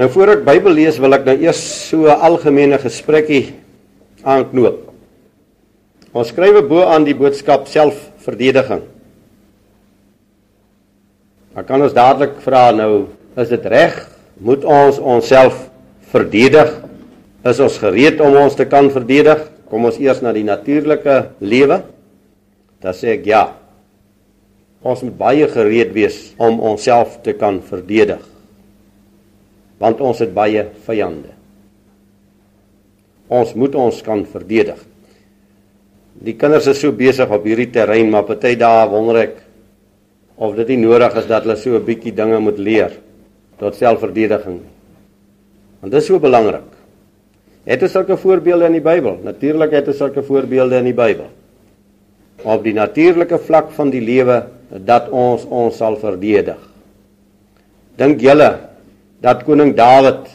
Nou voor ek Bybel lees, wil ek nou eers so 'n algemene gesprekkie aanknoop. Ons skrywe bo aan die boodskap selfverdediging. Dan kan ons dadelik vra nou, is dit reg? Moet ons onsself verdedig? Is ons gereed om ons te kan verdedig? Kom ons eers na die natuurlike lewe. Dan sê ek ja. Ons moet baie gereed wees om onsself te kan verdedig want ons het baie vyande. Ons moet ons kan verdedig. Die kinders is so besig op hierdie terrein, maar party dae wonder ek of dit nie nodig is dat hulle so 'n bietjie dinge moet leer tot selfverdediging. Want dit is so belangrik. Het ons sulke voorbeelde in die Bybel? Natuurlik het ons sulke voorbeelde in die Bybel. Op die natuurlike vlak van die lewe dat ons ons sal verdedig. Dink julle dat koning Dawid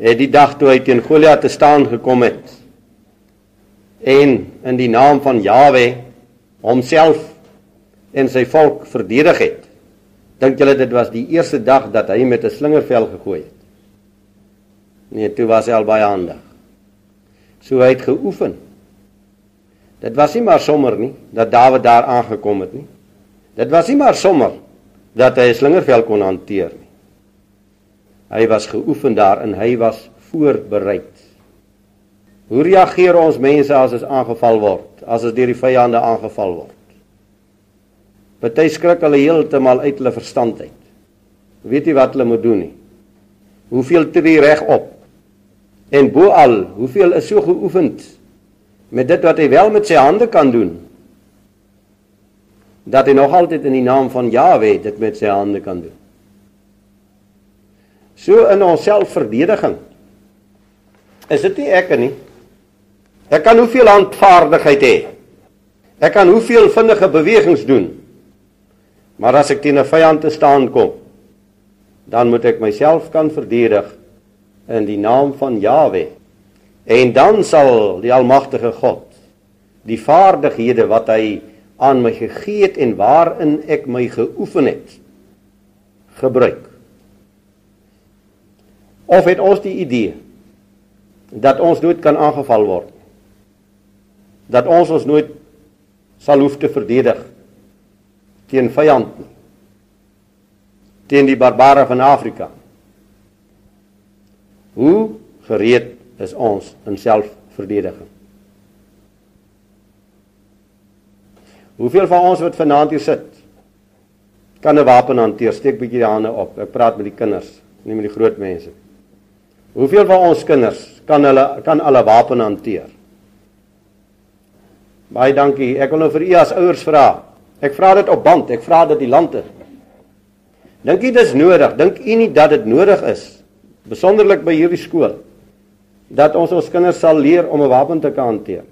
het die dag toe hy teen Goliat te staan gekom het en in die naam van Jawe homself en sy volk verdedig het. Dink julle dit was die eerste dag dat hy met 'n slingervel gegooi het? Nee, toe was hy al baie handig. So hy het geoefen. Dit was nie maar sommer nie dat Dawid daar aangekom het nie. Dit was nie maar sommer dat hy 'n slingervel kon hanteer nie. Hy was geoefen daar en hy was voorberei. Hoe reageer ons mense as ons aangeval word, as ons deur die vyande aangeval word? Party skrik hulle heeltemal uit hulle verstand uit. Weet jy wat hulle moet doen nie? Hoeveel tree reg op? En bo al, hoeveel is so geoefend met dit wat hy wel met sy hande kan doen? Dat hy nog altyd in die naam van Jahwe dit met sy hande kan doen. So in ons selfverdediging. Is dit nie ek nie? Ek kan hoeveel handvaardigheid hê. Ek kan hoeveel vinnige bewegings doen. Maar as ek teen 'n vyand te staan kom, dan moet ek myself kan verdedig in die naam van Jawe. En dan sal die almagtige God die vaardighede wat hy aan my gegee het en waarin ek my geoefen het gebruik. Of het ons die idee dat ons nooit kan aangeval word? Dat ons ons nooit sal hoef te verdedig teen vyand nie. Teen die barbare van Afrika. Hoe gereed is ons in selfverdediging? Hoeveel van ons wat vanaand hier sit kan 'n wapen hanteer? Steek bietjie die hande op. Ek praat met die kinders, nie met die groot mense nie. Hoeveel van ons kinders kan hulle kan alle wapen hanteer? Baie dankie. Ek wil nou vir u as ouers vra. Ek vra dit op band. Ek vra dit die lande. Dink jy dis nodig? Dink u nie dat dit nodig is besonderlik by hierdie skool dat ons ons kinders sal leer om 'n wapen te kan hanteer?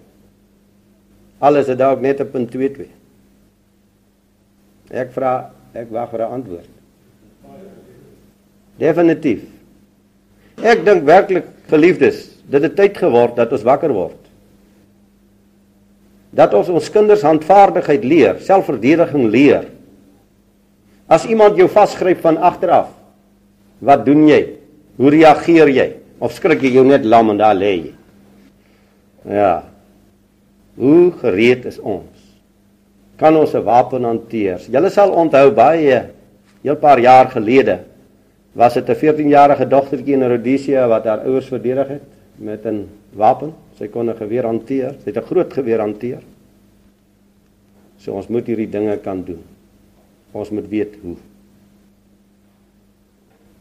Alles is dalk net op punt 22. Ek vra, ek wag vir 'n antwoord. Definitief. Ek dink werklik geliefdes, dit het tyd geword dat ons wakker word. Dat ons ons kinders handvaardigheid leer, selfverdediging leer. As iemand jou vasgryp van agter af, wat doen jy? Hoe reageer jy? Of skrik jy jou net lam en daar lê jy? Ja. Hoe gereed is ons? Kan ons 'n wapen hanteer? Julle sal onthou baie 'n paar jaar gelede was dit 'n 14-jarige dogtertjie in Rhodesia wat haar ouers verdedig het met 'n wapen. Sy kon 'n geweer hanteer. Sy het 'n groot geweer hanteer. So ons moet hierdie dinge kan doen. Ons moet weet hoe.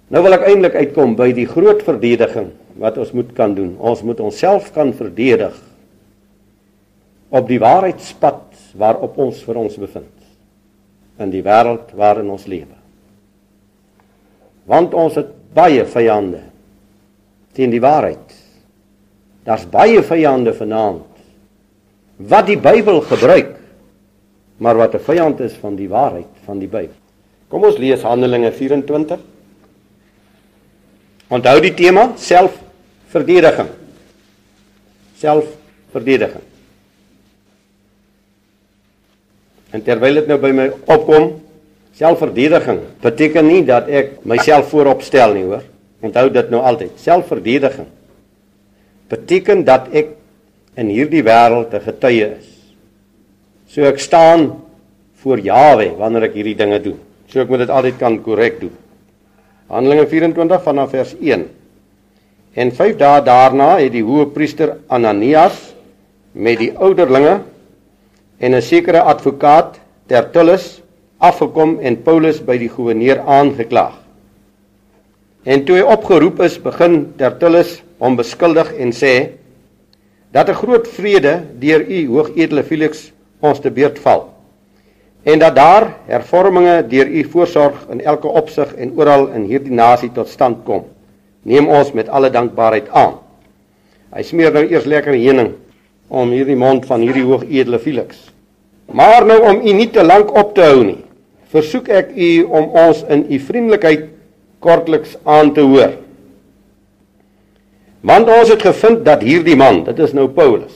Nou wil ek eintlik uitkom by die groot verdediging wat ons moet kan doen. Ons moet onsself kan verdedig op die waarheidspad waarop ons vir ons bevind in die wêreld waarin ons lewe want ons het baie vyande teen die waarheid. Daar's baie vyande vanaand wat die Bybel gebruik, maar wat 'n vyand is van die waarheid van die Bybel. Kom ons lees Handelinge 24. Onthou die tema selfverdediging. Selfverdediging. En terwyl dit nou by my opkom, Selfverdediging beteken nie dat ek myself voorop stel nie, hoor. Onthou dit nou altyd. Selfverdediging beteken dat ek in hierdie wêreld 'n getuie is. So ek staan voor Jawe wanneer ek hierdie dinge doen. So ek moet dit altyd kan korrek doen. Handelinge 24 vanaf vers 1. En 5 dae daarna het die hoëpriester Ananias met die ouderlinge en 'n sekere advokaat Tertullus afgekom en Paulus by die goewerneur aangeklaag. En toe hy opgeroep is, begin Tertullus hom beskuldig en sê dat 'n groot vrede deur u hoogedele Felix ons te beurt val en dat daar hervorminge deur u voorsorg in elke opsig en oral in hierdie nasie tot stand kom. Neem ons met alle dankbaarheid aan. Hy smeer nou eers lekker heuning om hierdie mond van hierdie hoogedele Felix. Maar nou om u nie te lank op te hou nie, versoek ek u om ons in u vriendelikheid kortliks aan te hoor. Want ons het gevind dat hierdie man, dit is nou Paulus,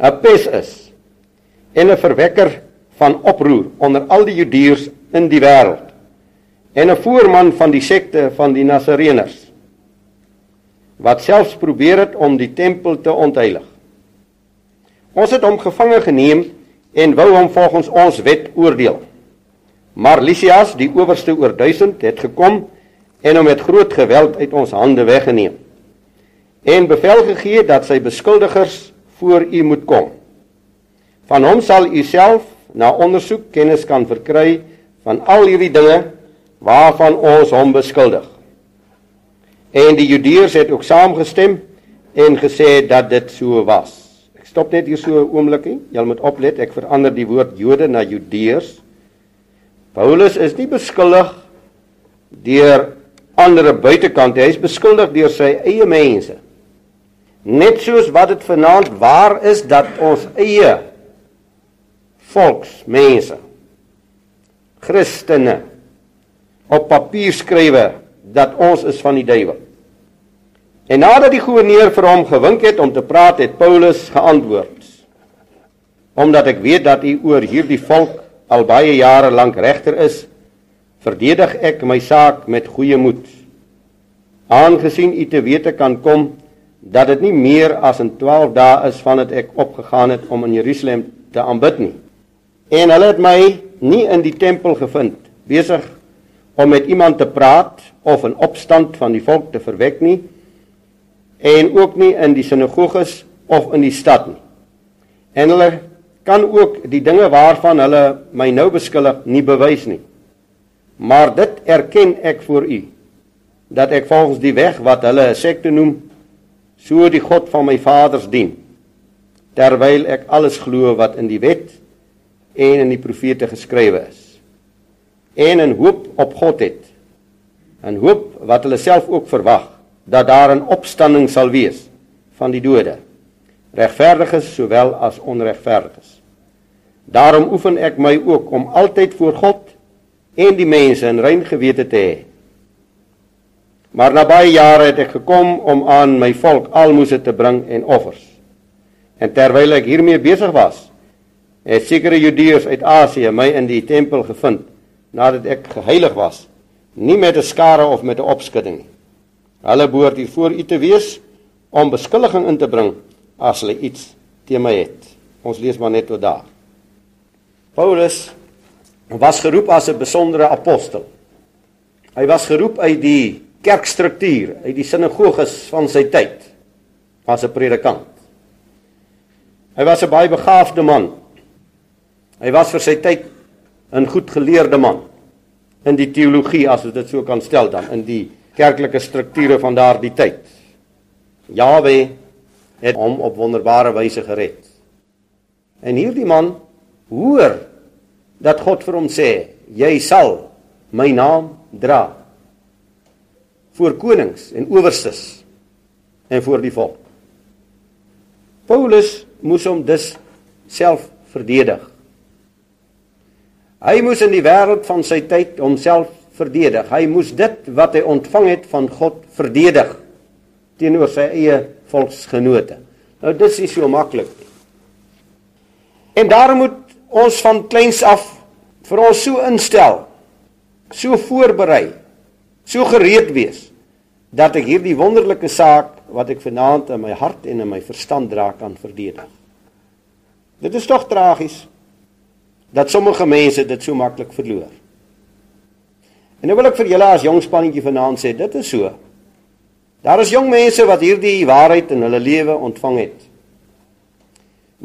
'n pes is en 'n verwekker van oproer onder al die Judeërs in die wêreld en 'n voorman van die sekte van die Nasareëners wat selfs probeer het om die tempel te ontheilig. Ons het hom gevange geneem en wou hom volgens ons wet oordeel. Maar Lysias, die owerste oor 1000, het gekom en hom met groot geweld uit ons hande weggeneem. En bevel gegee dat sy beskuldigers voor u moet kom. Van hom sal u self na ondersoek kennis kan verkry van al hierdie dinge waarvan ons hom beskuldig. En die Judeërs het ook saamgestem en gesê dat dit so was stop net hier so 'n oombliekie. Jy moet oplet, ek verander die woord Jode na Judeërs. Paulus is nie beskuldig deur ander buitekant, hy is beskuldig deur sy eie mense. Net soos wat dit vanaand waar is dat ons eie volksmense Christene op papier skrywe dat ons is van die duiwel. En nadat die goewerneur vir hom gewink het om te praat, het Paulus geantwoord: Omdat ek weet dat u oor hierdie volk al baie jare lank regter is, verdedig ek my saak met goeie moed. Aangesien u te wete kan kom dat dit nie meer as in 12 dae is vandat ek opgegaan het om in Jerusalem te aanbid nie. En hulle het my nie in die tempel gevind besig om met iemand te praat of 'n opstand van die volk te verwek nie en ook nie in die sinagoges of in die stad nie. En hulle kan ook die dinge waarvan hulle my nou beskuldig nie bewys nie. Maar dit erken ek voor u dat ek volgens die weg wat hulle 'n sekte noem, so die God van my vaders dien, terwyl ek alles glo wat in die wet en in die profete geskrywe is. En 'n hoop op God het. 'n hoop wat hulle self ook verwag dat daar 'n opstanding sal wees van die dode regverdiges sowel as onregverdiges daarom oefen ek my ook om altyd voor God en die mense in rein gewete te hê. Maar na baie jare het ek gekom om aan my volk almoses te bring en offers. En terwyl ek hiermee besig was het sekere judeërs uit Asië my in die tempel gevind nadat ek geheilig was nie met 'n skare of met 'n opskudding nie. Hulle behoort hier voor u te wees om beskuldiging in te bring as hulle iets teen my het. Ons lees maar net tot daar. Paulus was geroep as 'n besondere apostel. Hy was geroep uit die kerkstruktuur, uit die sinagoges van sy tyd as 'n predikant. Hy was 'n baie begaafde man. Hy was vir sy tyd 'n goed geleerde man in die teologie as ons dit so kan stel dan in die kerklike strukture van daardie tyd. Jawe het hom op wonderbare wyse gered. En hierdie man hoor dat God vir hom sê, jy sal my naam dra voor konings en owerstes en voor die volk. Paulus moes hom dus self verdedig. Hy moes in die wêreld van sy tyd homself verdedig. Hy moes dit wat hy ontvang het van God verdedig teenoor sy eie volksgenote. Nou dis nie so maklik nie. En daarom moet ons van kleins af vir ons so instel, so voorberei, so gereed wees dat ek hierdie wonderlike saak wat ek vanaand in my hart en in my verstand dra kan verdedig. Dit is tog tragies dat sommige mense dit so maklik verloor. En nou wil ek vir julle as jong spannetjie vanaand sê, dit is so. Daar is jong mense wat hierdie waarheid in hulle lewe ontvang het.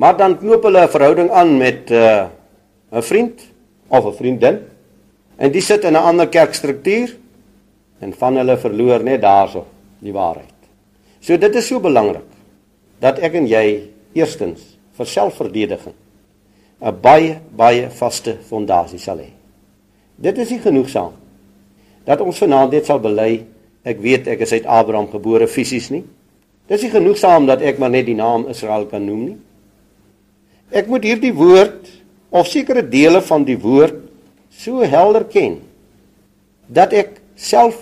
Maar dan knoop hulle 'n verhouding aan met uh, 'n uh, vriend of 'n vriendin en die sit in 'n ander kerkstruktuur en van hulle verloor net daarso die waarheid. So dit is so belangrik dat ek en jy eerstens vir selfverdediging 'n baie baie vaste fondasie sal hê. Dit is nie genoegsaam dat ons vanaand net sal bely ek weet ek is uit Abraham gebore fisies nie. Dis nie genoegsaam dat ek maar net die naam Israel kan noem nie. Ek moet hierdie woord of sekere dele van die woord so helder ken dat ek self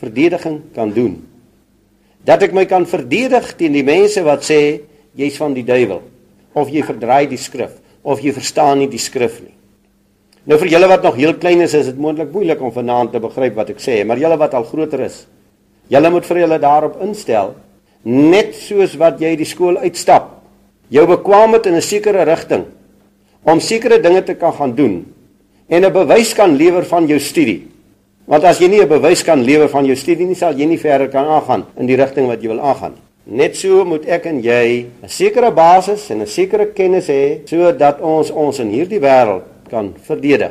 verdediging kan doen. Dat ek my kan verdedig teen die mense wat sê jy's van die duiwel of jy verdraai die skrif of jy verstaan nie die skrif nie. Nou vir julle wat nog heel klein is, is dit moontlik moeilik om vanaand te begryp wat ek sê, maar julle wat al groter is, julle moet vir julle daarop instel net soos wat jy die skool uitstap, jou bekwaamheid in 'n sekere rigting om sekere dinge te kan gaan doen en 'n bewys kan lewer van jou studie. Want as jy nie 'n bewys kan lewer van jou studie nie, sal jy nie verder kan aangaan in die rigting wat jy wil aangaan. Net so moet ek en jy 'n sekere basis en 'n sekere kennis hê sodat ons ons in hierdie wêreld kan verdedig.